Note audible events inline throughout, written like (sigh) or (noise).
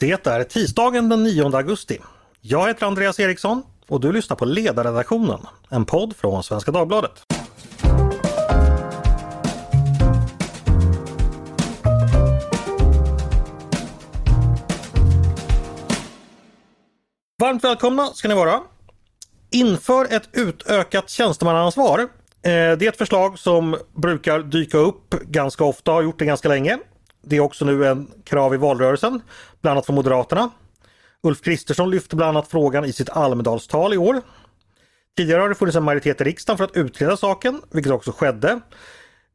Det är tisdagen den 9 augusti. Jag heter Andreas Eriksson och du lyssnar på Ledarredaktionen, en podd från Svenska Dagbladet. Varmt välkomna ska ni vara. Inför ett utökat tjänstemannaansvar. Eh, det är ett förslag som brukar dyka upp ganska ofta, har gjort det ganska länge. Det är också nu en krav i valrörelsen, bland annat från Moderaterna. Ulf Kristersson lyfte bland annat frågan i sitt Almedalstal i år. Tidigare har det funnits en majoritet i riksdagen för att utreda saken, vilket också skedde.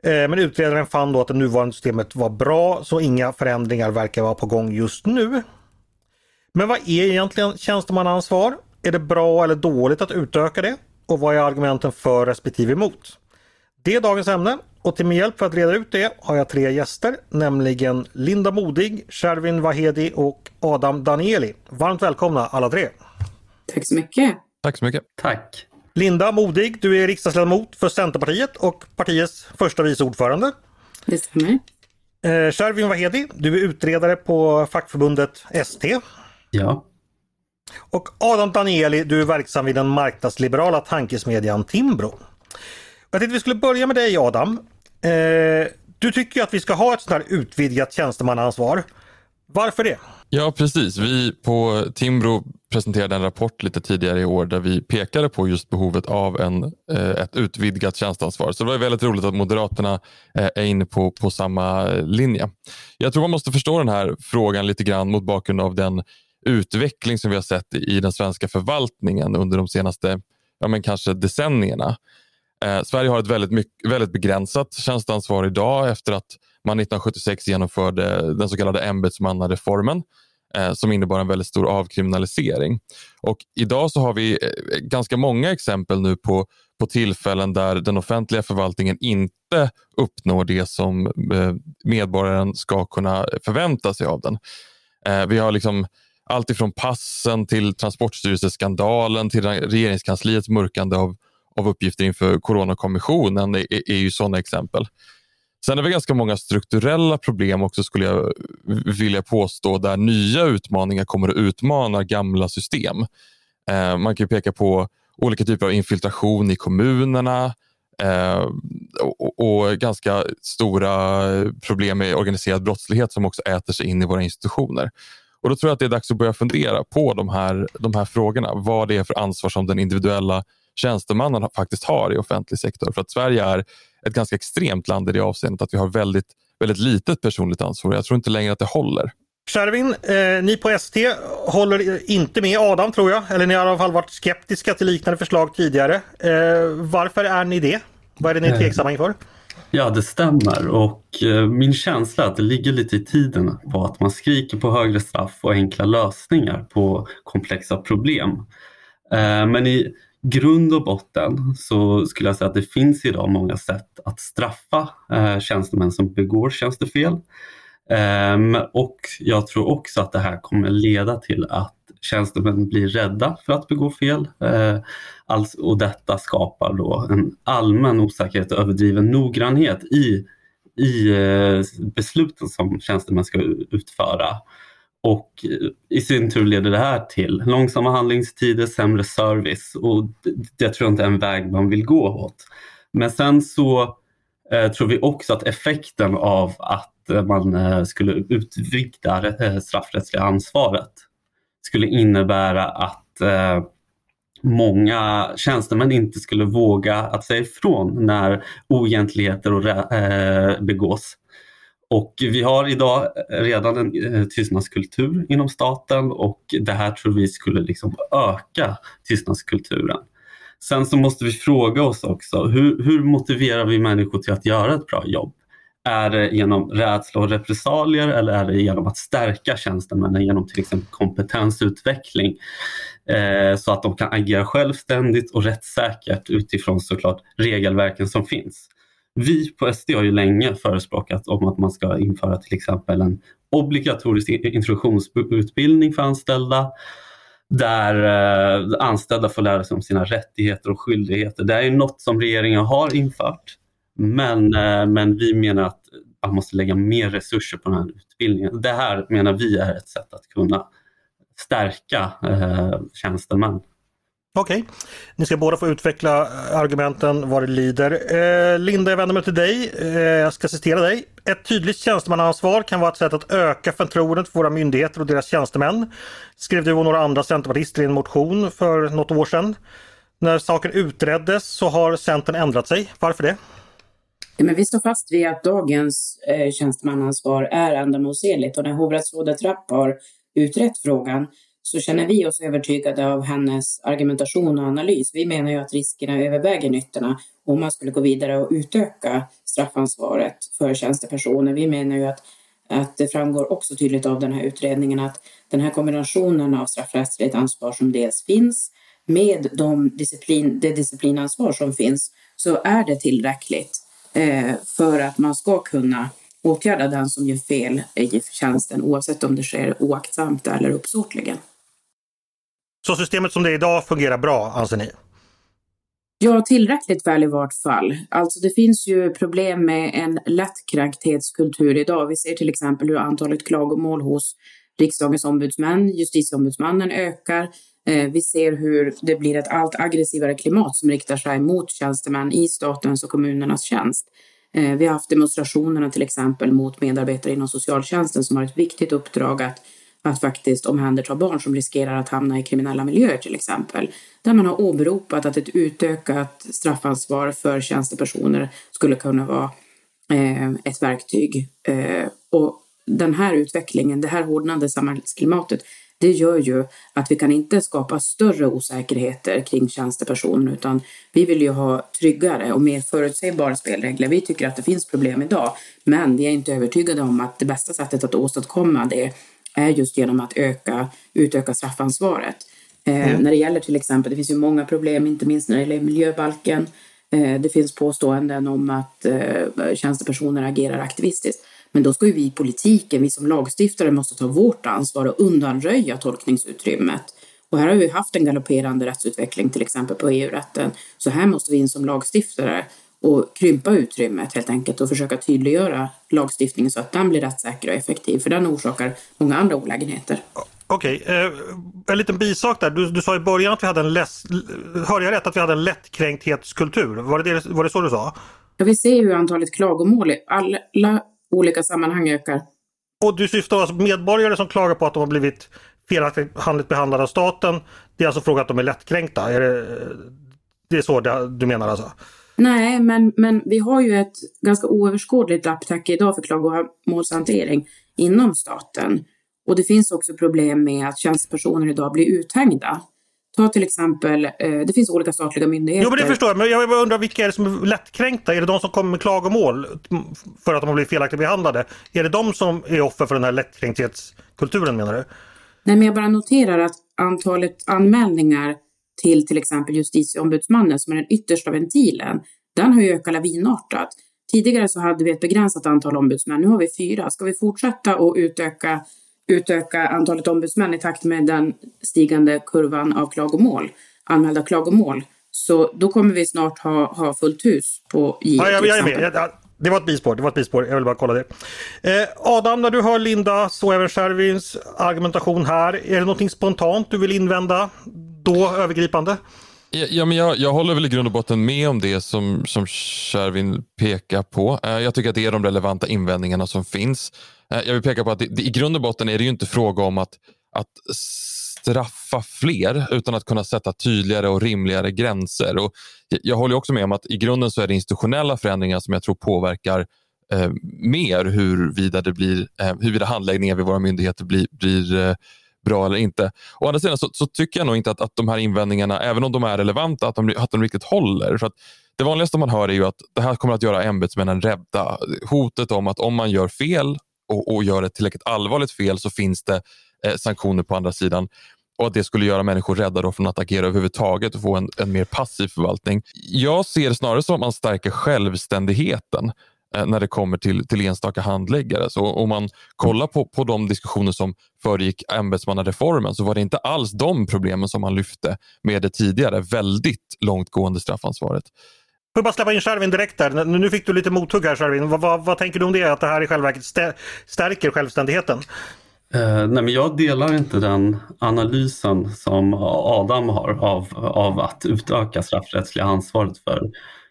Eh, men utredaren fann då att det nuvarande systemet var bra så inga förändringar verkar vara på gång just nu. Men vad är egentligen tjänstemannaansvar? Är det bra eller dåligt att utöka det? Och vad är argumenten för respektive emot? Det är dagens ämne och till min hjälp för att reda ut det har jag tre gäster, nämligen Linda Modig, Shervin Vahedi och Adam Danieli. Varmt välkomna alla tre! Tack så mycket! Tack så mycket! Tack! Linda Modig, du är riksdagsledamot för Centerpartiet och partiets första vice ordförande. Det stämmer. Eh, Shervin Vahedi, du är utredare på fackförbundet ST. Ja. Och Adam Danieli, du är verksam vid den marknadsliberala tankesmedjan Timbro. Jag tänkte vi skulle börja med dig Adam. Eh, du tycker att vi ska ha ett sånt här utvidgat tjänstemannaansvar. Varför det? Ja, precis. Vi på Timbro presenterade en rapport lite tidigare i år där vi pekade på just behovet av en, eh, ett utvidgat tjänsteansvar. Så det var väldigt roligt att Moderaterna eh, är inne på, på samma linje. Jag tror man måste förstå den här frågan lite grann mot bakgrund av den utveckling som vi har sett i den svenska förvaltningen under de senaste ja, men kanske decennierna. Eh, Sverige har ett väldigt, mycket, väldigt begränsat tjänsteansvar idag efter att man 1976 genomförde den så kallade ämbetsmannareformen eh, som innebar en väldigt stor avkriminalisering. Och idag så har vi eh, ganska många exempel nu på, på tillfällen där den offentliga förvaltningen inte uppnår det som eh, medborgaren ska kunna förvänta sig av den. Eh, vi har liksom allt ifrån passen till Transportstyrelseskandalen till regeringskansliets mörkande av, av uppgifter inför Coronakommissionen är, är ju sådana exempel. Sen är det ganska många strukturella problem också skulle jag vilja påstå där nya utmaningar kommer att utmana gamla system. Eh, man kan peka på olika typer av infiltration i kommunerna eh, och, och, ganska stora problem med organiserad brottslighet som också äter sig in i våra institutioner. Och Då tror jag att det är dags att börja fundera på de här, de här frågorna. Vad det är för ansvar som den individuella tjänstemannen faktiskt har i offentlig sektor. För att Sverige är ett ganska extremt land i det avseendet att vi har väldigt, väldigt litet personligt ansvar. Jag tror inte längre att det håller. Shervin, eh, ni på ST håller inte med Adam tror jag, eller ni har i alla fall varit skeptiska till liknande förslag tidigare. Eh, varför är ni det? Vad är det ni är eh, tveksamma inför? Ja, det stämmer och eh, min känsla är att det ligger lite i tiden på att man skriker på högre straff och enkla lösningar på komplexa problem. Eh, men i grund och botten så skulle jag säga att det finns idag många sätt att straffa eh, tjänstemän som begår tjänstefel. Ehm, och jag tror också att det här kommer leda till att tjänstemän blir rädda för att begå fel. Alltså, och detta skapar då en allmän osäkerhet och överdriven noggrannhet i, i eh, besluten som tjänstemän ska utföra. Och i sin tur leder det här till långsamma handlingstider, sämre service och det tror jag inte är en väg man vill gå åt. Men sen så eh, tror vi också att effekten av att eh, man eh, skulle utvidga eh, straffrättsliga ansvaret skulle innebära att eh, många tjänstemän inte skulle våga att säga ifrån när oegentligheter och, eh, begås. Och vi har idag eh, redan en eh, tystnadskultur inom staten och det här tror vi skulle liksom öka tystnadskulturen. Sen så måste vi fråga oss också, hur, hur motiverar vi människor till att göra ett bra jobb? Är det genom rädsla och repressalier eller är det genom att stärka tjänstemännen genom till exempel kompetensutveckling eh, så att de kan agera självständigt och rättssäkert utifrån såklart regelverken som finns. Vi på SD har ju länge förespråkat om att man ska införa till exempel en obligatorisk introduktionsutbildning för anställda där eh, anställda får lära sig om sina rättigheter och skyldigheter. Det är något som regeringen har infört men, eh, men vi menar att man måste lägga mer resurser på den här utbildningen. Det här menar vi är ett sätt att kunna stärka eh, tjänstemän. Okej, okay. ni ska båda få utveckla eh, argumenten vad det lider. Eh, Linda, jag vänder mig till dig. Eh, jag ska citera dig. Ett tydligt tjänstemannaansvar kan vara ett sätt att öka förtroendet för våra myndigheter och deras tjänstemän. Skrev du och några andra centerpartister i en motion för något år sedan. När saken utreddes så har Centern ändrat sig. Varför det? men vi står fast vid att dagens eh, tjänstemannaansvar är ändamålsenligt och när hovrättsrådet Rapp har utrett frågan så känner vi oss övertygade av hennes argumentation och analys. Vi menar ju att riskerna överväger nyttorna om man skulle gå vidare och utöka straffansvaret för tjänstepersoner. Vi menar ju att, att det framgår också tydligt av den här utredningen att den här kombinationen av straffrättsligt ansvar som dels finns med de disciplin, det disciplinansvar som finns så är det tillräckligt eh, för att man ska kunna åtgärda den som gör fel i tjänsten oavsett om det sker oaktsamt eller uppsåtligen. Så systemet som det är idag fungerar bra anser ni? Ja, tillräckligt väl i vart fall. Alltså det finns ju problem med en lättkränkthetskultur idag. Vi ser till exempel hur antalet klagomål hos riksdagens ombudsmän, justitieombudsmannen ökar. Eh, vi ser hur det blir ett allt aggressivare klimat som riktar sig mot tjänstemän i statens och kommunernas tjänst. Eh, vi har haft demonstrationerna till exempel mot medarbetare inom socialtjänsten som har ett viktigt uppdrag att att faktiskt omhänderta barn som riskerar att hamna i kriminella miljöer till exempel. Där man har åberopat att ett utökat straffansvar för tjänstepersoner skulle kunna vara eh, ett verktyg. Eh, och den här utvecklingen, det här hårdnande samhällsklimatet, det gör ju att vi kan inte skapa större osäkerheter kring tjänstepersoner utan vi vill ju ha tryggare och mer förutsägbara spelregler. Vi tycker att det finns problem idag men vi är inte övertygade om att det bästa sättet att åstadkomma det är just genom att öka, utöka straffansvaret. Eh, mm. När det gäller till exempel, det finns ju många problem, inte minst när det gäller miljöbalken. Eh, det finns påståenden om att eh, tjänstepersoner agerar aktivistiskt. Men då ska ju vi i politiken, vi som lagstiftare måste ta vårt ansvar och undanröja tolkningsutrymmet. Och här har vi haft en galopperande rättsutveckling till exempel på EU-rätten. Så här måste vi in som lagstiftare och krympa utrymmet helt enkelt och försöka tydliggöra lagstiftningen så att den blir rättssäker och effektiv för den orsakar många andra olägenheter. Okej, okay. eh, en liten bisak där. Du, du sa i början att vi hade en lätt, hörde jag rätt att vi hade en lättkränkthetskultur? Var det, det, var det så du sa? Ja, vi ser ju antalet klagomål i alla olika sammanhang ökar. Och du syftar alltså på medborgare som klagar på att de har blivit felaktigt behandlade av staten. Det är alltså frågan att de är lättkränkta? Är det, det är så du menar alltså? Nej, men, men vi har ju ett ganska oöverskådligt lapptäcke idag för klagomålshantering inom staten. Och det finns också problem med att tjänstepersoner idag blir uthängda. Ta till exempel, eh, det finns olika statliga myndigheter. Jo men det förstår jag, men jag undrar vilka är det som är lättkränkta? Är det de som kommer med klagomål för att de har blivit felaktigt behandlade? Är det de som är offer för den här lättkränkthetskulturen menar du? Nej men jag bara noterar att antalet anmälningar till till exempel justitieombudsmannen som är den yttersta ventilen, den har ju ökat lavinartat. Tidigare så hade vi ett begränsat antal ombudsmän, nu har vi fyra. Ska vi fortsätta och utöka, utöka antalet ombudsmän i takt med den stigande kurvan av klagomål, anmälda klagomål, så då kommer vi snart ha, ha fullt hus på JO. Ja, jag, jag är med. Det var ett bispår, det var ett bispår. Jag vill bara kolla det. Eh, Adam, när du hör Lindas och även Shervins argumentation här, är det någonting spontant du vill invända då övergripande? Ja, men jag, jag håller väl i grund och botten med om det som, som Shervin pekar på. Eh, jag tycker att det är de relevanta invändningarna som finns. Eh, jag vill peka på att det, det, i grund och botten är det ju inte fråga om att, att straffa fler utan att kunna sätta tydligare och rimligare gränser. Och jag håller också med om att i grunden så är det institutionella förändringar som jag tror påverkar eh, mer huruvida, det blir, eh, huruvida handläggningen vid våra myndigheter blir, blir eh, bra eller inte. Å andra sidan så, så, tycker jag nog inte att, att de här invändningarna, även om de är relevanta, att de, att de riktigt håller. För att det vanligaste man hör är ju att det här kommer att göra ämbetsmännen rädda. Hotet om att om man gör fel och, och gör ett tillräckligt allvarligt fel så finns det eh, sanktioner på andra sidan och att det skulle göra människor rädda då från att agera överhuvudtaget och få en, en mer passiv förvaltning. Jag ser det snarare som att man stärker självständigheten när det kommer till, till enstaka handläggare. Så om man kollar på, på de diskussioner som föregick ämbetsmannareformen så var det inte alls de problemen som man lyfte med det tidigare väldigt långtgående straffansvaret. Får bara släppa in Shervin direkt där. Nu fick du lite mothugg här Shervin. Vad, vad, vad, tänker du om det? Att det här i själva verket stärker självständigheten? Uh, nej, men jag delar inte den analysen som Adam har av, av att utöka straffrättsliga ansvaret för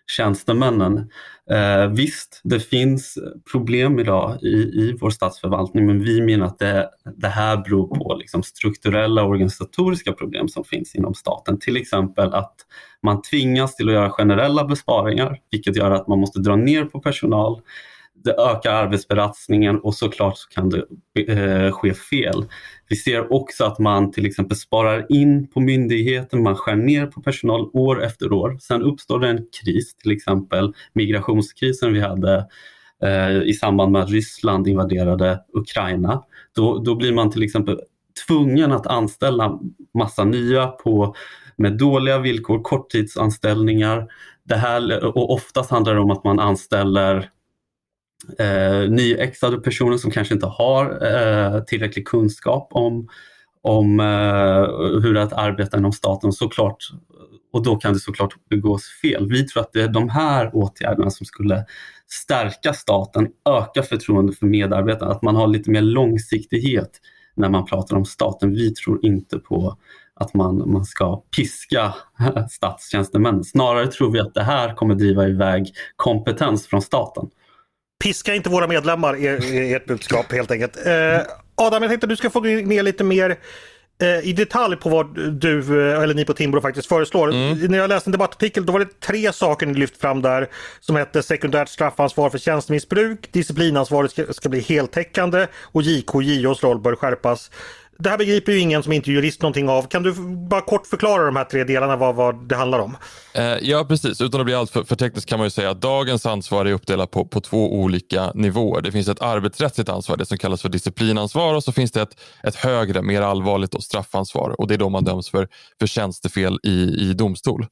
tjänstemännen. Eh, visst, det finns problem idag i, i vår statsförvaltning men vi menar att det, det här beror på liksom strukturella organisatoriska problem som finns inom staten. Till exempel att man tvingas till att göra generella besparingar vilket gör att man måste dra ner på personal det ökar arbetsbelastningen och såklart så kan det eh, ske fel. Vi ser också att man till exempel sparar in på myndigheten, man skär ner på personal år efter år. Sen uppstår det en kris, till exempel migrationskrisen vi hade eh, i samband med att Ryssland invaderade Ukraina. Då, då blir man till exempel tvungen att anställa massa nya på, med dåliga villkor, korttidsanställningar. Det här, och oftast handlar det om att man anställer eh, nyexade personer som kanske inte har eh, tillräcklig kunskap om, om eh, hur att arbeta inom staten såklart. Och då kan det såklart begås fel. Vi tror att det är de här åtgärderna som skulle stärka staten, öka förtroendet för medarbetarna, att man har lite mer långsiktighet när man pratar om staten. Vi tror inte på att man, man ska piska (laughs) statstjänstemän. Snarare tror vi att det här kommer driva iväg kompetens från staten. Piska inte våra medlemmar är ert budskap helt enkelt. Eh, Adam, jag tänkte att du ska få gå ner lite mer eh, i detalj på vad du eh, eller ni på Timbro faktiskt föreslår. Mm. När jag läste en debattartikel då var det tre saker ni lyft fram där som hette sekundärt straffansvar för tjänstmissbruk, disciplinansvaret ska, ska bli heltäckande och JK och JOs roll bör skärpas. Det här begriper ju ingen som inte är jurist någonting av. Kan du bara kort förklara de här tre delarna, vad, vad det handlar om? Eh, ja, precis. Utan att bli alltför för tekniskt kan man ju säga att dagens ansvar är uppdelat på, på två olika nivåer. Det finns ett arbetsrättsligt ansvar, det som kallas för disciplinansvar och så finns det ett, ett högre, mer allvarligt då, straffansvar och det är då man döms för, för tjänstefel i, i domstol.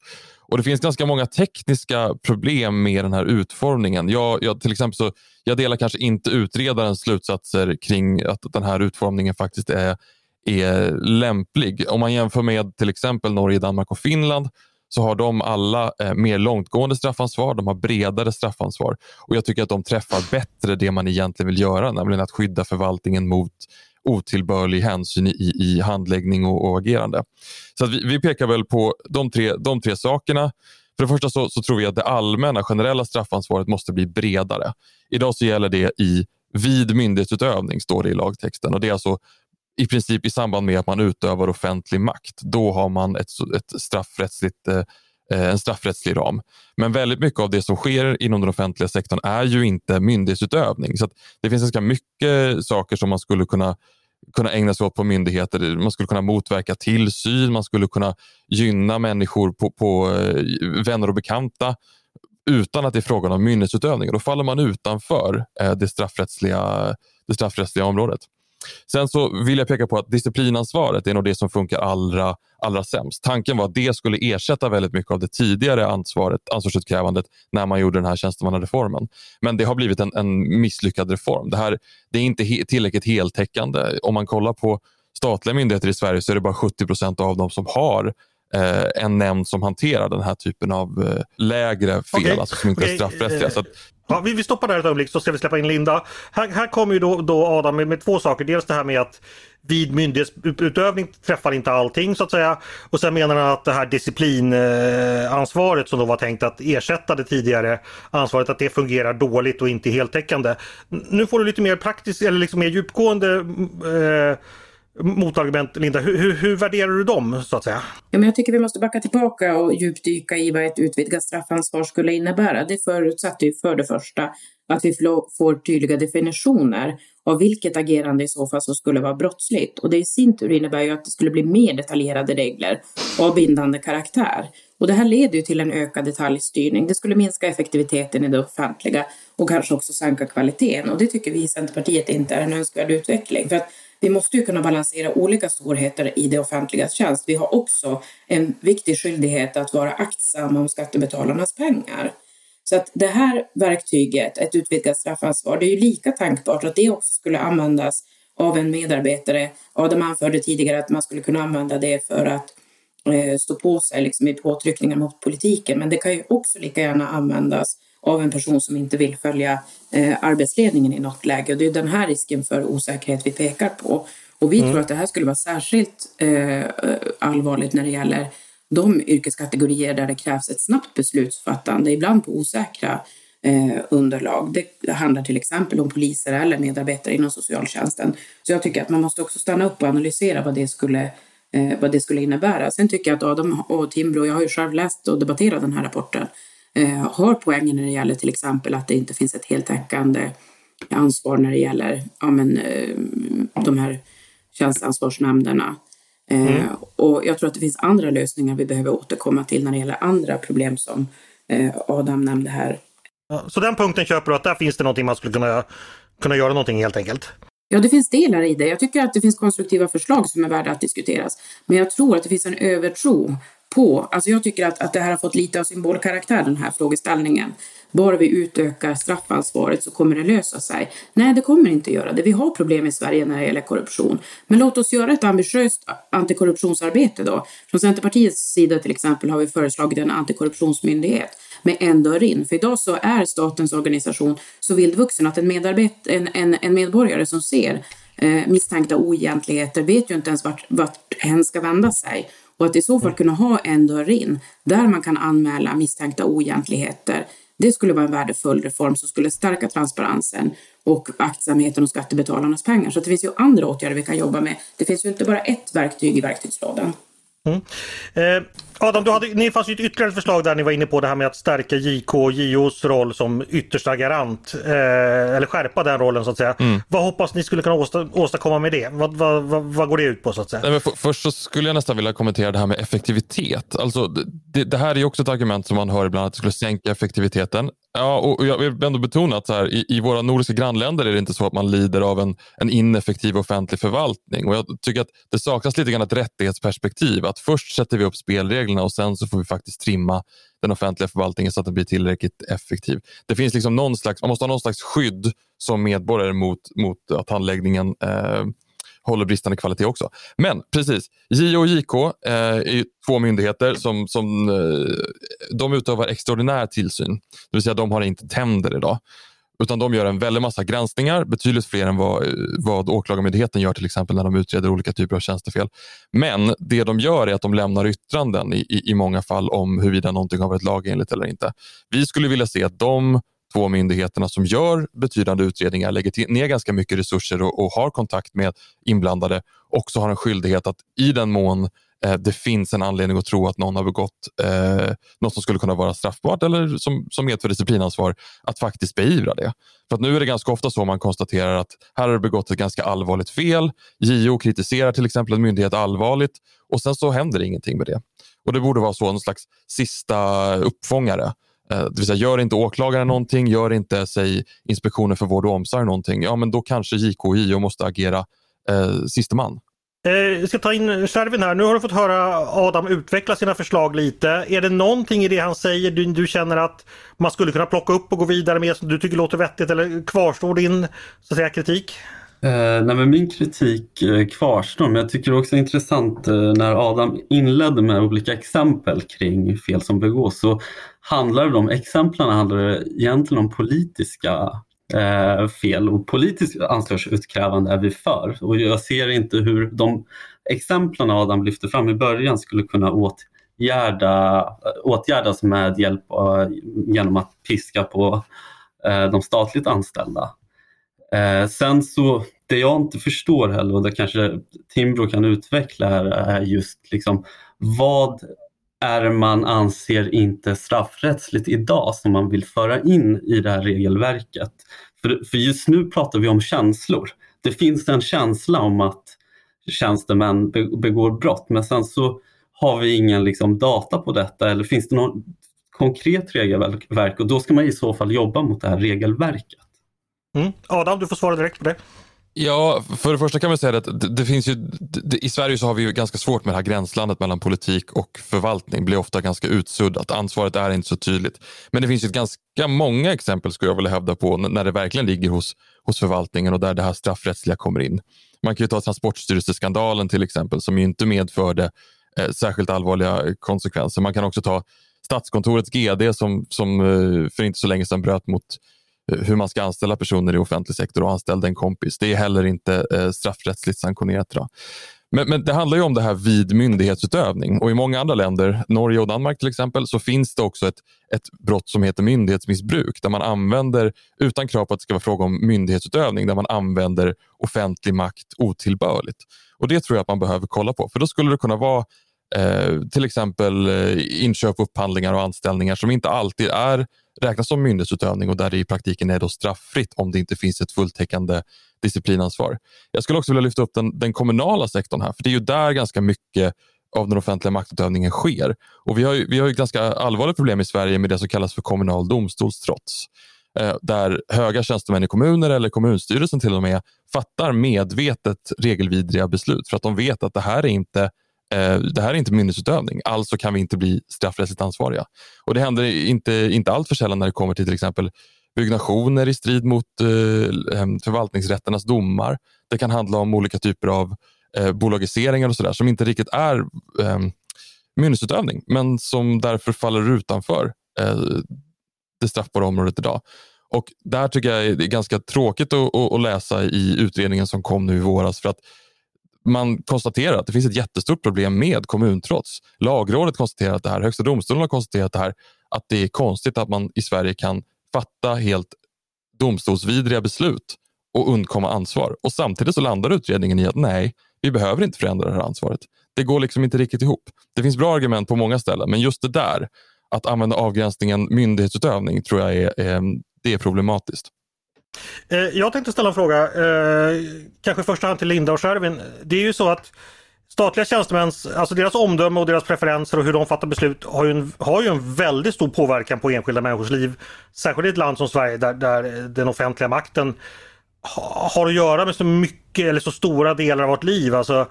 Och Det finns ganska många tekniska problem med den här utformningen. Jag, jag, till exempel så, jag delar kanske inte utredarens slutsatser kring att den här utformningen faktiskt är, är lämplig. Om man jämför med till exempel Norge, Danmark och Finland så har de alla eh, mer långtgående straffansvar, de har bredare straffansvar och jag tycker att de träffar bättre det man egentligen vill göra, nämligen att skydda förvaltningen mot otillbörlig hänsyn i, i handläggning och, och agerande. Så vi, vi, pekar väl på de tre, de tre sakerna. För det första så, så, tror vi att det allmänna generella straffansvaret måste bli bredare. Idag så gäller det i vid myndighetsutövning, står det i lagtexten. Och Det är alltså i princip i samband med att man utövar offentlig makt. Då har man ett, ett straffrättsligt eh, Eh, en straffrättslig ram. Men väldigt mycket av det som sker inom den offentliga sektorn är ju inte myndighetsutövning. Så det finns ganska mycket saker som man skulle kunna kunna ägna sig åt på myndigheter. Man skulle kunna motverka tillsyn, man skulle kunna gynna människor på, på eh, vänner och bekanta utan att det är frågan om myndighetsutövning. Då faller man utanför eh, det, straffrättsliga, det straffrättsliga området. Sen så vill jag peka på att disciplinansvaret är nog det som funkar allra, allra sämst. Tanken var att det skulle ersätta väldigt mycket av det tidigare ansvaret, ansvarsutkrävandet när man gjorde den här tjänstemannareformen. Men det har blivit en, en misslyckad reform. Det, här, det är inte he, tillräckligt heltäckande. Om man kollar på statliga myndigheter i Sverige så är det bara 70 procent av dem som har eh, en nämnd som hanterar den här typen av eh, lägre fel, okay. alltså som inte okay. är straffrättsliga. Så att, Ja, vi, vi stoppar där ett ögonblick så ska vi släppa in Linda. Här, här kommer ju då, då Adam med, med, två saker. Dels det här med att vid myndighetsutövning träffar inte allting så att säga. Och sen menar han att det här disciplinansvaret som då var tänkt att ersätta det tidigare ansvaret att det fungerar dåligt och inte heltäckande. Nu får du lite mer praktiskt eller liksom mer djupgående eh, motargument, Linda. Hur, hur, hur, värderar du dem så att säga? Ja, men jag tycker vi måste backa tillbaka och djupdyka i vad ett utvidgat straffansvar skulle innebära. Det förutsatte ju för det första att vi får tydliga definitioner av vilket agerande i så fall som skulle vara brottsligt. Och det i sin tur innebär ju att det skulle bli mer detaljerade regler av bindande karaktär. Och det här leder ju till en ökad detaljstyrning. Det skulle minska effektiviteten i det offentliga och kanske också sänka kvaliteten. Och det tycker vi i Centerpartiet inte är en önskvärd utveckling. För att vi måste ju kunna balansera olika storheter i det offentligas tjänst. Vi har också en viktig skyldighet att vara aktsamma om skattebetalarnas pengar. Så att det här verktyget, ett utvidgat straffansvar, det är ju lika tänkbart att det också skulle användas av en medarbetare. Adam anförde tidigare att man skulle kunna använda det för att eh, stå på sig liksom, i påtryckningar mot politiken. Men det kan ju också lika gärna användas av en person som inte vill följa eh, arbetsledningen i något läge. Och det är den här risken för osäkerhet vi pekar på. Och vi mm. tror att det här skulle vara särskilt eh, allvarligt när det gäller de yrkeskategorier där det krävs ett snabbt beslutsfattande, ibland på osäkra eh, underlag. Det handlar till exempel om poliser eller medarbetare inom socialtjänsten. Så jag tycker att man måste också stanna upp och analysera vad det skulle, eh, vad det skulle innebära. Sen tycker jag att Adam och Timbro, jag har ju själv läst och debatterat den här rapporten, eh, har poänger när det gäller till exempel att det inte finns ett heltäckande ansvar när det gäller ja, men, eh, de här tjänsteansvarsnämnderna. Eh, mm. Och jag tror att det finns andra lösningar vi behöver återkomma till när det gäller andra problem som eh, Adam nämnde här. Så den punkten köper du att där finns det någonting man skulle kunna, kunna göra någonting helt enkelt? Ja, det finns delar i det. Jag tycker att det finns konstruktiva förslag som är värda att diskuteras. Men jag tror att det finns en övertro på, alltså jag tycker att, att det här har fått lite av symbolkaraktär den här frågeställningen bara vi utökar straffansvaret så kommer det lösa sig. Nej, det kommer inte göra det. Vi har problem i Sverige när det gäller korruption. Men låt oss göra ett ambitiöst antikorruptionsarbete då. Från Centerpartiets sida till exempel har vi föreslagit en antikorruptionsmyndighet med en dörr in. För idag så är statens organisation så vildvuxen att en, medarbet- en, en, en medborgare som ser eh, misstänkta oegentligheter vet ju inte ens vart, vart hen ska vända sig. Och att i så fall kunna ha en dörr in där man kan anmäla misstänkta oegentligheter det skulle vara en värdefull reform som skulle stärka transparensen och aktsamheten och skattebetalarnas pengar. Så det finns ju andra åtgärder vi kan jobba med. Det finns ju inte bara ett verktyg i verktygslådan. Mm. Eh, Adam, du hade, ni fanns ju ett ytterligare förslag där ni var inne på det här med att stärka JK och JOs roll som yttersta garant. Eh, eller skärpa den rollen så att säga. Mm. Vad hoppas ni skulle kunna åsta, åstadkomma med det? Vad, vad, vad, vad, går det ut på så att säga? Nej, för, först så skulle jag nästan vilja kommentera det här med effektivitet. Alltså, det, det här är också ett argument som man hör ibland att det skulle sänka effektiviteten. Ja, och jag vill ändå betona att så här, i, i, våra nordiska grannländer är det inte så att man lider av en, en ineffektiv offentlig förvaltning. Och jag tycker att det saknas lite grann ett rättighetsperspektiv. Att först sätter vi upp reglerna och sen så får vi faktiskt trimma den offentliga förvaltningen så att den blir tillräckligt effektiv. Det finns liksom någon slags, man måste ha någon slags skydd som medborgare mot, mot att handläggningen eh, håller bristande kvalitet också. Men precis, JO och JK eh, är två myndigheter som, som eh, de utövar extraordinär tillsyn. Det vill säga de har inte tänder idag. Utan de gör en väldig massa granskningar, betydligt fler än vad, vad Åklagarmyndigheten gör till exempel när de utreder olika typer av tjänstefel. Men det de gör är att de lämnar yttranden i, i, i många fall om huruvida någonting har varit lagenligt eller inte. Vi skulle vilja se att de två myndigheterna som gör betydande utredningar, lägger ner ganska mycket resurser och, och, har kontakt med inblandade också har en skyldighet att i den mån eh, Eh, det finns en anledning att tro att någon har begått eh, något som skulle kunna vara straffbart eller som, som medför disciplinansvar, att faktiskt beivra det. För att nu är det ganska ofta så man konstaterar att här har det begått ett ganska allvarligt fel. JO kritiserar till exempel en myndighet allvarligt och sen så händer ingenting med det. Och Det borde vara så, en slags sista uppfångare Eh, det vill säga, gör inte åklagaren någonting, gör inte säg, Inspektionen för vård och omsorg någonting, ja men då kanske JK och JO måste agera eh, siste man. Vi jag ska ta in Shervin här. Nu har du fått höra Adam utveckla sina förslag lite. Är det någonting i det han säger du, du känner att man skulle kunna plocka upp och gå vidare med som du tycker låter vettigt eller kvarstår din så att säga, kritik? Eh, nej, men min kritik eh, kvarstår, men jag tycker också det är intressant eh, när Adam inledde med olika exempel kring fel som begås så handlar de exemplen handlar egentligen om politiska eh, fel och politiskt ansvarsutkrävande är vi för. Och jag ser inte hur de exemplen Adam lyfte fram i början skulle kunna åtgärda, åtgärdas med hjälp av, genom att piska på eh, de statligt anställda. Eh, sen så, det jag inte förstår heller och det kanske Timbro kan utveckla här är just liksom vad är man anser inte straffrättsligt idag som man vill föra in i det här regelverket. För, för just nu pratar vi om känslor. Det finns en känsla om att tjänstemän begår brott men sen så har vi ingen liksom data på detta eller finns det något konkret regelverk och då ska man i så fall jobba mot det här regelverket. Mm. Adam, du får svara direkt på det. Ja, för det första kan man säga att det, det finns ju, det, i Sverige så har vi ju ganska svårt med det här gränslandet mellan politik och förvaltning. Det blir ofta ganska utsuddat. Ansvaret är inte så tydligt. Men det finns ju ganska många exempel skulle jag vilja hävda på när det verkligen ligger hos, hos förvaltningen och där det här straffrättsliga kommer in. Man kan ju ta Transportstyrelseskandalen till exempel som ju inte medförde eh, särskilt allvarliga konsekvenser. Man kan också ta Statskontorets GD som, som eh, för inte så länge sedan bröt mot hur man ska anställa personer i offentlig sektor och anställde en kompis. Det är heller inte eh, straffrättsligt sanktionerat idag. Men, men, det handlar ju om det här vid myndighetsutövning och i många andra länder, Norge och Danmark till exempel, så finns det också ett, ett brott som heter myndighetsmissbruk där man använder, utan krav på att det ska vara fråga om myndighetsutövning, där man använder offentlig makt otillbörligt. Och Det tror jag att man behöver kolla på, för då skulle det kunna vara eh, till exempel eh, inköp, upphandlingar och anställningar som inte alltid är räknas som myndighetsutövning och där det i praktiken är då strafffritt om det inte finns ett fulltäckande disciplinansvar. Jag skulle också vilja lyfta upp den, den kommunala sektorn här, för det är ju där ganska mycket av den offentliga maktutövningen sker. Och vi har ju, vi har ju ganska allvarliga problem i Sverige med det som kallas för kommunal domstolstrots. Eh, där höga tjänstemän i kommuner eller kommunstyrelsen till och med fattar medvetet regelvidriga beslut för att de vet att det här är inte Eh, det här är inte myndighetsutövning, alltså kan vi inte bli straffrättsligt ansvariga. Och Det händer inte, inte allt för sällan när det kommer till till exempel byggnationer i strid mot eh, förvaltningsrätternas domar. Det kan handla om olika typer av eh, bolagiseringar och sådär som inte riktigt är eh, myndighetsutövning men som därför faller utanför eh, det straffbara området idag. Och Där tycker jag det är ganska tråkigt att, att, läsa i utredningen som kom nu i våras för att man konstaterar att det finns ett jättestort problem med kommuntrots. Lagrådet konstaterar att det här, Högsta domstolen har konstaterat det här, att det är konstigt att man i Sverige kan fatta helt domstolsvidriga beslut och undkomma ansvar. Och Samtidigt så landar utredningen i att nej, vi behöver inte förändra det här ansvaret. Det går liksom inte riktigt ihop. Det finns bra argument på många ställen, men just det där, att använda avgränsningen myndighetsutövning, tror jag är, är det är problematiskt. Eh, jag tänkte ställa en fråga, eh, kanske i första hand till Linda och Shervin. Det är ju så att statliga tjänstemäns, alltså deras omdöme och deras preferenser och hur de fattar beslut har ju en, har ju en väldigt stor påverkan på enskilda människors liv. Särskilt i ett land som Sverige där, där den offentliga makten har att göra med så mycket eller så stora delar av vårt liv. Alltså,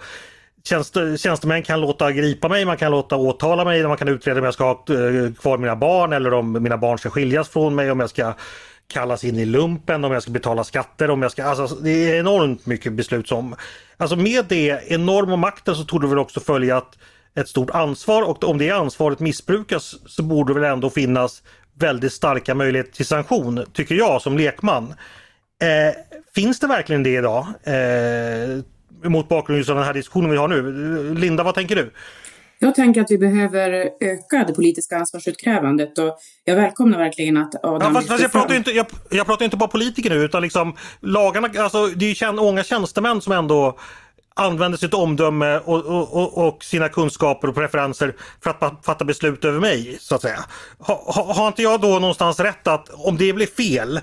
tjänste, tjänstemän kan låta gripa mig, man kan låta åtala mig, man kan utreda om jag ska ha eh, kvar mina barn eller om mina barn ska skiljas från mig, om jag ska kallas in i lumpen, om jag ska betala skatter, om jag ska... Alltså, det är enormt mycket beslut som... Alltså med det enorma makten så tog det väl också följa ett, ett stort ansvar och om det ansvaret missbrukas så borde det väl ändå finnas väldigt starka möjligheter till sanktion, tycker jag som lekman. Eh, finns det verkligen det idag? Eh, mot bakgrund av den här diskussionen vi har nu. Linda, vad tänker du? Jag tänker att vi behöver öka det politiska ansvarsutkrävandet och jag välkomnar verkligen att Adam ja, fast, fast jag, pratar inte, jag, jag pratar inte bara politiker nu utan liksom lagarna, alltså det är ju många tjänstemän som ändå använder sitt omdöme och, och, och, sina kunskaper och preferenser för att fatta beslut över mig så att säga. Ha, ha, har inte jag då någonstans rätt att om det blir fel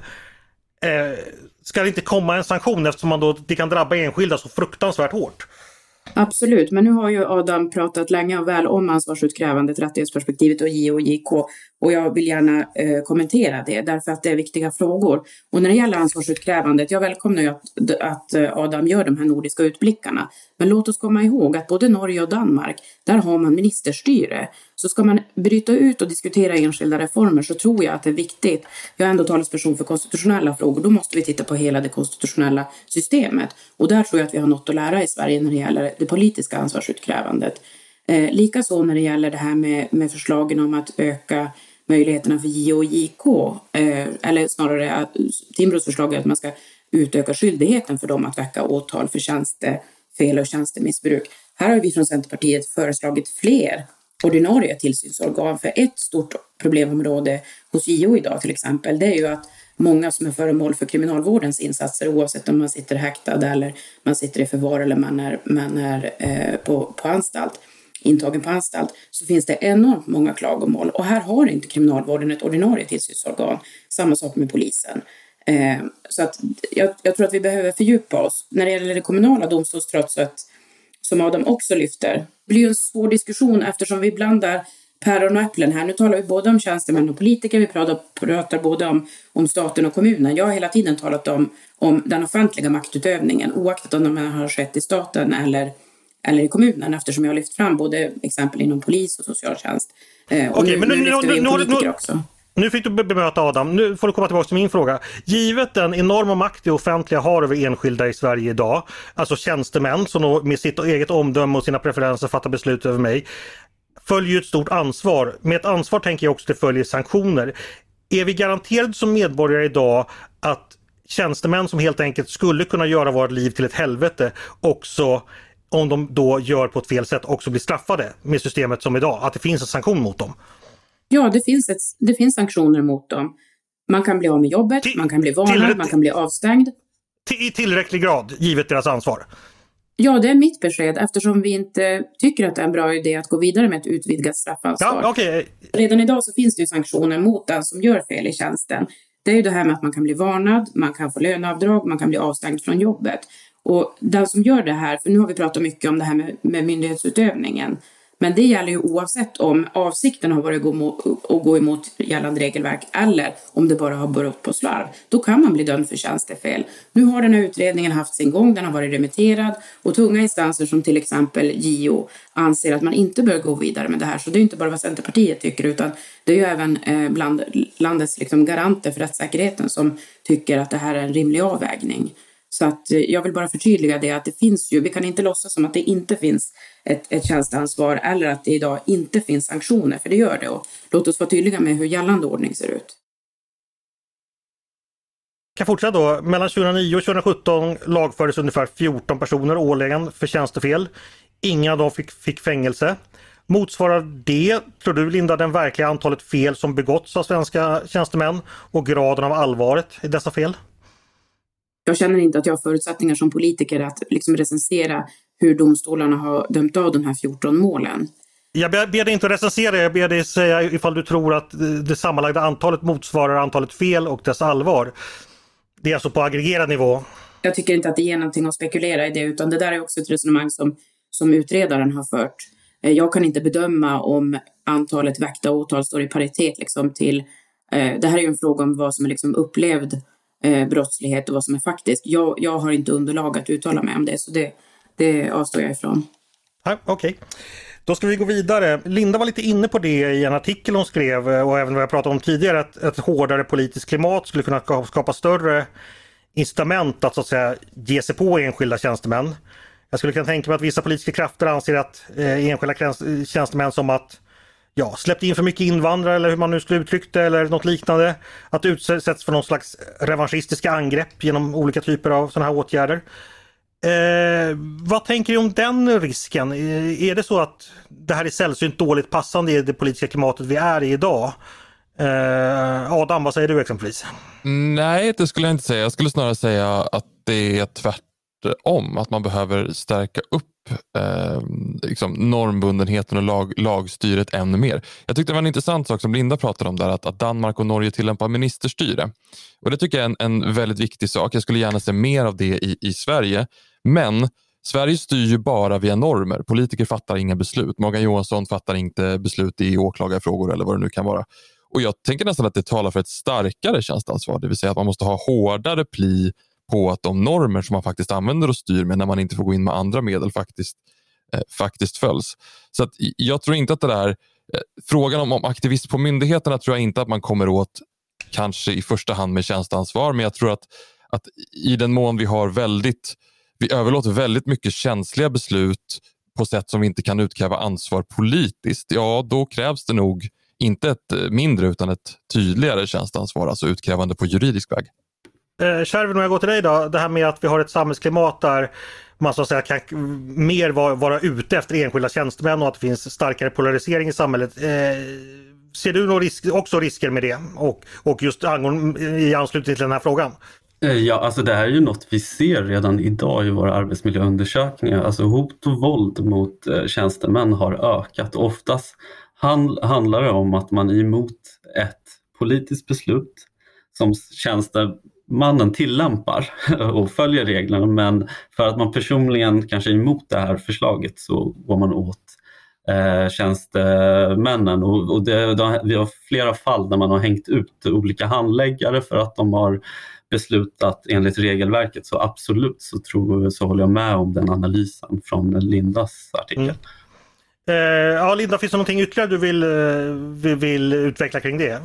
eh, ska det inte komma en sanktion eftersom man då, det kan drabba enskilda så fruktansvärt hårt? Absolut, men nu har ju Adam pratat länge och väl om ansvarsutkrävandet, rättighetsperspektivet och JO och och jag vill gärna eh, kommentera det därför att det är viktiga frågor. Och när det gäller ansvarsutkrävandet, jag välkomnar ju att, att eh, Adam gör de här nordiska utblickarna. Men låt oss komma ihåg att både Norge och Danmark, där har man ministerstyre. Så ska man bryta ut och diskutera enskilda reformer så tror jag att det är viktigt. Jag är ändå talesperson för konstitutionella frågor. Då måste vi titta på hela det konstitutionella systemet. Och där tror jag att vi har något att lära i Sverige när det gäller det politiska ansvarsutkrävandet. Eh, Likaså när det gäller det här med, med förslagen om att öka möjligheterna för JO och JK, eh, eller snarare att Timbros förslag är att man ska utöka skyldigheten för dem att väcka åtal för fel och tjänstemissbruk. Här har vi från Centerpartiet föreslagit fler ordinarie tillsynsorgan för ett stort problemområde hos JO idag till exempel, det är ju att många som är föremål för kriminalvårdens insatser oavsett om man sitter häktad eller man sitter i förvar eller man är, man är eh, på, på anstalt intagen på anstalt så finns det enormt många klagomål och här har inte kriminalvården ett ordinarie tillsynsorgan. Samma sak med polisen. Eh, så att jag, jag, tror att vi behöver fördjupa oss. När det gäller det kommunala domstolstrotset som Adam också lyfter, blir en svår diskussion eftersom vi blandar päron och äpplen här. Nu talar vi både om tjänstemän och politiker, vi pratar, pratar både om, om staten och kommunen. Jag har hela tiden talat om, om den offentliga maktutövningen oaktat om den har skett i staten eller eller i kommunen eftersom jag har lyft fram både exempel inom polis och socialtjänst. Eh, Okej, men nu, nu, nu, nu, nu, Nu nu fick du bemöta Adam. Nu får du komma tillbaka till min fråga. Givet den enorma makt det offentliga har över enskilda i Sverige idag, alltså tjänstemän som med sitt eget omdöme och sina preferenser fattar beslut över mig, följer ett stort ansvar. Med ett ansvar tänker jag också att det följer sanktioner. Är vi garanterade som medborgare idag att tjänstemän som helt enkelt skulle kunna göra vårt liv till ett helvete också om de då gör på ett fel sätt också blir straffade med systemet som idag, att det finns en sanktion mot dem? Ja, det finns, ett, det finns sanktioner mot dem. Man kan bli av med jobbet, till, man kan bli varnad, man kan bli avstängd. Till, I tillräcklig grad, givet deras ansvar? Ja, det är mitt besked eftersom vi inte tycker att det är en bra idé att gå vidare med ett utvidgat straffansvar. Ja, okay. Redan idag så finns det ju sanktioner mot den som gör fel i tjänsten. Det är ju det här med att man kan bli varnad, man kan få löneavdrag, man kan bli avstängd från jobbet. Och den som gör det här, för nu har vi pratat mycket om det här med, med myndighetsutövningen, men det gäller ju oavsett om avsikten har varit att gå emot gällande regelverk eller om det bara har berott på slarv. Då kan man bli dömd för tjänstefel. Nu har den här utredningen haft sin gång, den har varit remitterad och tunga instanser som till exempel JO anser att man inte bör gå vidare med det här. Så det är inte bara vad Centerpartiet tycker utan det är ju även eh, bland landets liksom garanter för rättssäkerheten som tycker att det här är en rimlig avvägning. Så att eh, jag vill bara förtydliga det att det finns ju, vi kan inte låtsas som att det inte finns ett, ett tjänsteansvar eller att det idag inte finns sanktioner, för det gör det. Och låt oss vara tydliga med hur gällande ordning ser ut. Jag kan fortsätta då. Mellan 2009 och 2017 lagfördes ungefär 14 personer årligen för tjänstefel. Inga av dem fick, fick fängelse. Motsvarar det, tror du Linda, den verkliga antalet fel som begåtts av svenska tjänstemän och graden av allvaret i dessa fel? Jag känner inte att jag har förutsättningar som politiker att liksom recensera hur domstolarna har dömt av de här 14 målen. Jag ber, dig inte recensera, jag ber dig säga ifall du tror att det sammanlagda antalet motsvarar antalet fel och dess allvar. Det är alltså på aggregerad nivå. Jag tycker inte att det ger någonting att spekulera i det, utan det där är också ett resonemang som, som utredaren har fört. Eh, jag kan inte bedöma om antalet väckta åtal står i paritet liksom till... Eh, det här är ju en fråga om vad som är liksom upplevd eh, brottslighet och vad som är faktiskt. Jag, jag har inte underlag att uttala mig om det, så det, det avstår jag ifrån. Okej. Okay. Då ska vi gå vidare. Linda var lite inne på det i en artikel hon skrev eh, och även vad jag pratade om tidigare att ett hårdare politiskt klimat skulle kunna skapa större incitament att så att säga ge sig på enskilda tjänstemän. Jag skulle kunna tänka mig att vissa politiska krafter anser att eh, enskilda tjänstemän som att ja, släppt in för mycket invandrare eller hur man nu skulle uttrycka det eller något liknande. Att utsätts för någon slags revanschistiska angrepp genom olika typer av sådana här åtgärder. Eh, vad tänker du om den risken? Eh, är det så att det här är sällsynt dåligt passande i det politiska klimatet vi är i idag? Eh, Adam, vad säger du exempelvis? Nej, det skulle jag inte säga. Jag skulle snarare säga att det är tvärtom. Att man behöver stärka upp eh, liksom normbundenheten och lag, lagstyret ännu mer. Jag tyckte det var en intressant sak som Linda pratade om där, att, att Danmark och Norge tillämpar ministerstyre. Och Det tycker jag är en, en väldigt viktig sak. Jag skulle gärna se mer av det i, i Sverige. Men Sverige styr ju bara via normer. Politiker fattar inga beslut. Morgan Johansson fattar inte beslut i åklagarfrågor eller vad det nu kan vara. Och Jag tänker nästan att det talar för ett starkare tjänsteansvar, det vill säga att man måste ha hårdare pli på att de normer som man faktiskt använder och styr med när man inte får gå in med andra medel faktiskt, eh, Eh, faktiskt följs. Så att jag tror inte att det där, eh, frågan om, om aktivist på myndigheterna tror jag inte att man kommer åt kanske i första hand med tjänsteansvar, men jag tror att, att i den mån vi har väldigt, vi överlåter väldigt mycket känsliga beslut på sätt som vi inte kan utkräva ansvar politiskt, ja då krävs det nog inte ett eh, mindre utan ett tydligare tjänsteansvar, alltså utkrävande på juridisk väg. Eh, Kärven, om jag går till dig då. Det här med att vi har ett samhällsklimat där man så att säga kan mer vara, vara ute efter enskilda tjänstemän och att det finns starkare polarisering i samhället. Eh, ser du några risk, också risker med det och, och just i anslutning till den här frågan? Eh, ja, alltså det här är ju något vi ser redan idag i våra arbetsmiljöundersökningar. Alltså hot och våld mot eh, tjänstemän har ökat. Oftast handlar det om att man är emot ett politiskt beslut som tjänster mannen tillämpar (laughs) och följer reglerna men för att man personligen kanske är emot det här förslaget så går man åt eh, tjänstemännen och, och det, det, vi har flera fall där man har hängt ut olika handläggare för att de har beslutat enligt regelverket så absolut så, tror, så håller jag med om den analysen från Lindas artikel. Mm. Eh, ja, Linda, finns det någonting ytterligare du vill, eh, vill, vill utveckla kring det?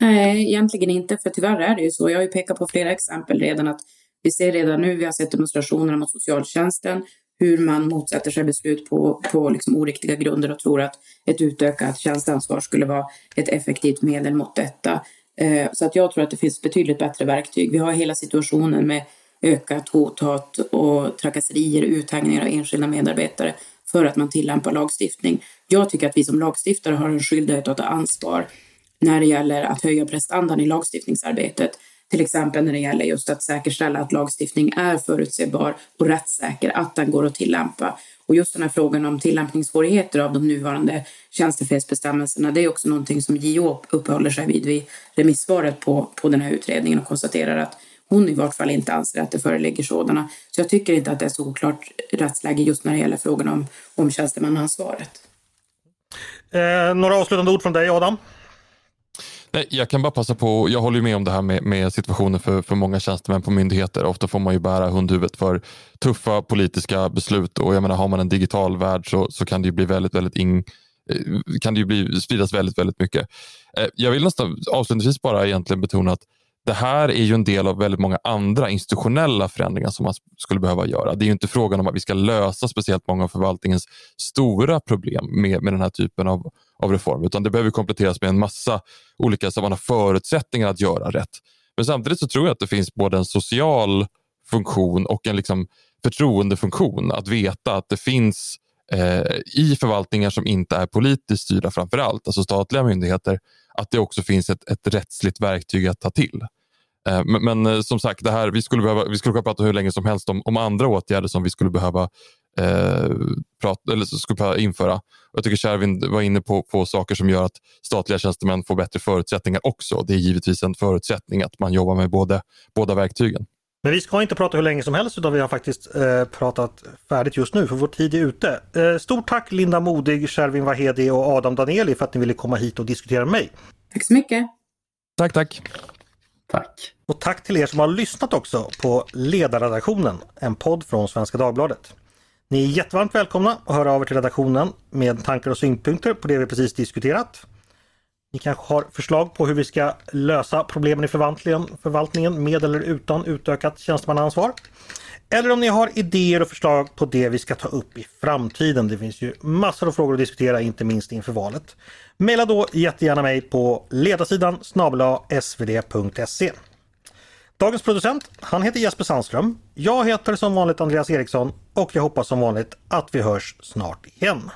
Nej, egentligen inte, för tyvärr är det ju så. Jag har ju pekat på flera exempel redan att vi ser redan nu, vi har sett demonstrationerna mot socialtjänsten, hur man motsätter sig beslut på, på liksom oriktiga grunder och tror att ett utökat tjänsteansvar skulle vara ett effektivt medel mot detta. Eh, så att jag tror att det finns betydligt bättre verktyg. Vi har hela situationen med ökat hot, hat och trakasserier, uthängningar av enskilda medarbetare för att man tillämpar lagstiftning. Jag tycker att vi som lagstiftare har en skyldighet att ta ansvar när det gäller att höja prestandan i lagstiftningsarbetet. Till exempel när det gäller just att säkerställa att lagstiftning är förutsägbar och rättssäker, att den går att tillämpa. Och just den här frågan om tillämpningssvårigheter av de nuvarande tjänstefelsbestämmelserna, det är också någonting som JO uppehåller sig vid vid remissvaret på, på den här utredningen och konstaterar att hon i vart fall inte anser att det föreligger sådana. Så jag tycker inte att det är så oklart rättsläge just när det gäller frågan om, om tjänstemannaansvaret. Eh, några avslutande ord från dig Adam? Nej, jag kan bara passa på, jag håller med om det här med, med situationen för, för många tjänstemän på myndigheter. Ofta får man ju bära hundhuvudet för tuffa politiska beslut och jag menar har man en digital värld så, så kan det ju bli väldigt, väldigt in, eh, kan det ju bli, spridas väldigt, väldigt mycket. Eh, jag vill nästan avslutningsvis bara egentligen betona att det här är ju en del av väldigt många andra institutionella förändringar som man skulle behöva göra. Det är ju inte frågan om att vi ska lösa speciellt många av förvaltningens stora problem med, med den här typen av, av reform, utan det behöver kompletteras med en massa olika så man har förutsättningar att göra rätt. Men samtidigt så tror jag att det finns både en social funktion och en liksom förtroendefunktion. Att veta att det finns eh, i förvaltningar som inte är politiskt styrda framför allt, alltså statliga myndigheter, att det också finns ett, ett rättsligt verktyg att ta till. Eh, men, men, eh, som sagt, det här, vi skulle, behöva, vi skulle kunna prata hur länge som helst om, om andra åtgärder som vi skulle behöva eh, prata, eller skulle införa. Jag tycker Kärvin var inne på, på saker som gör att statliga tjänstemän får bättre förutsättningar också. Det är givetvis en förutsättning att man jobbar med både, båda verktygen. Men vi ska inte prata hur länge som helst utan vi har faktiskt eh, pratat färdigt just nu för vår tid är ute. Eh, stort tack Linda Modig, Shervin Vahedi och Adam Danieli för att ni ville komma hit och diskutera med mig. Tack så mycket. Tack, tack. Tack. Och tack till er som har lyssnat också på Ledarredaktionen, en podd från Svenska Dagbladet. Ni är jättevarmt välkomna att höra av er till redaktionen med tankar och synpunkter på det vi precis diskuterat. Ni kanske har förslag på hur vi ska lösa problemen i förvaltningen, med eller utan utökat tjänstemannaansvar. Eller om ni har idéer och förslag på det vi ska ta upp i framtiden. Det finns ju massor av frågor att diskutera, inte minst inför valet. Maila då jättegärna mig på ledarsidan snabla svd.se. Dagens producent, han heter Jesper Sandström. Jag heter som vanligt Andreas Eriksson och jag hoppas som vanligt att vi hörs snart igen.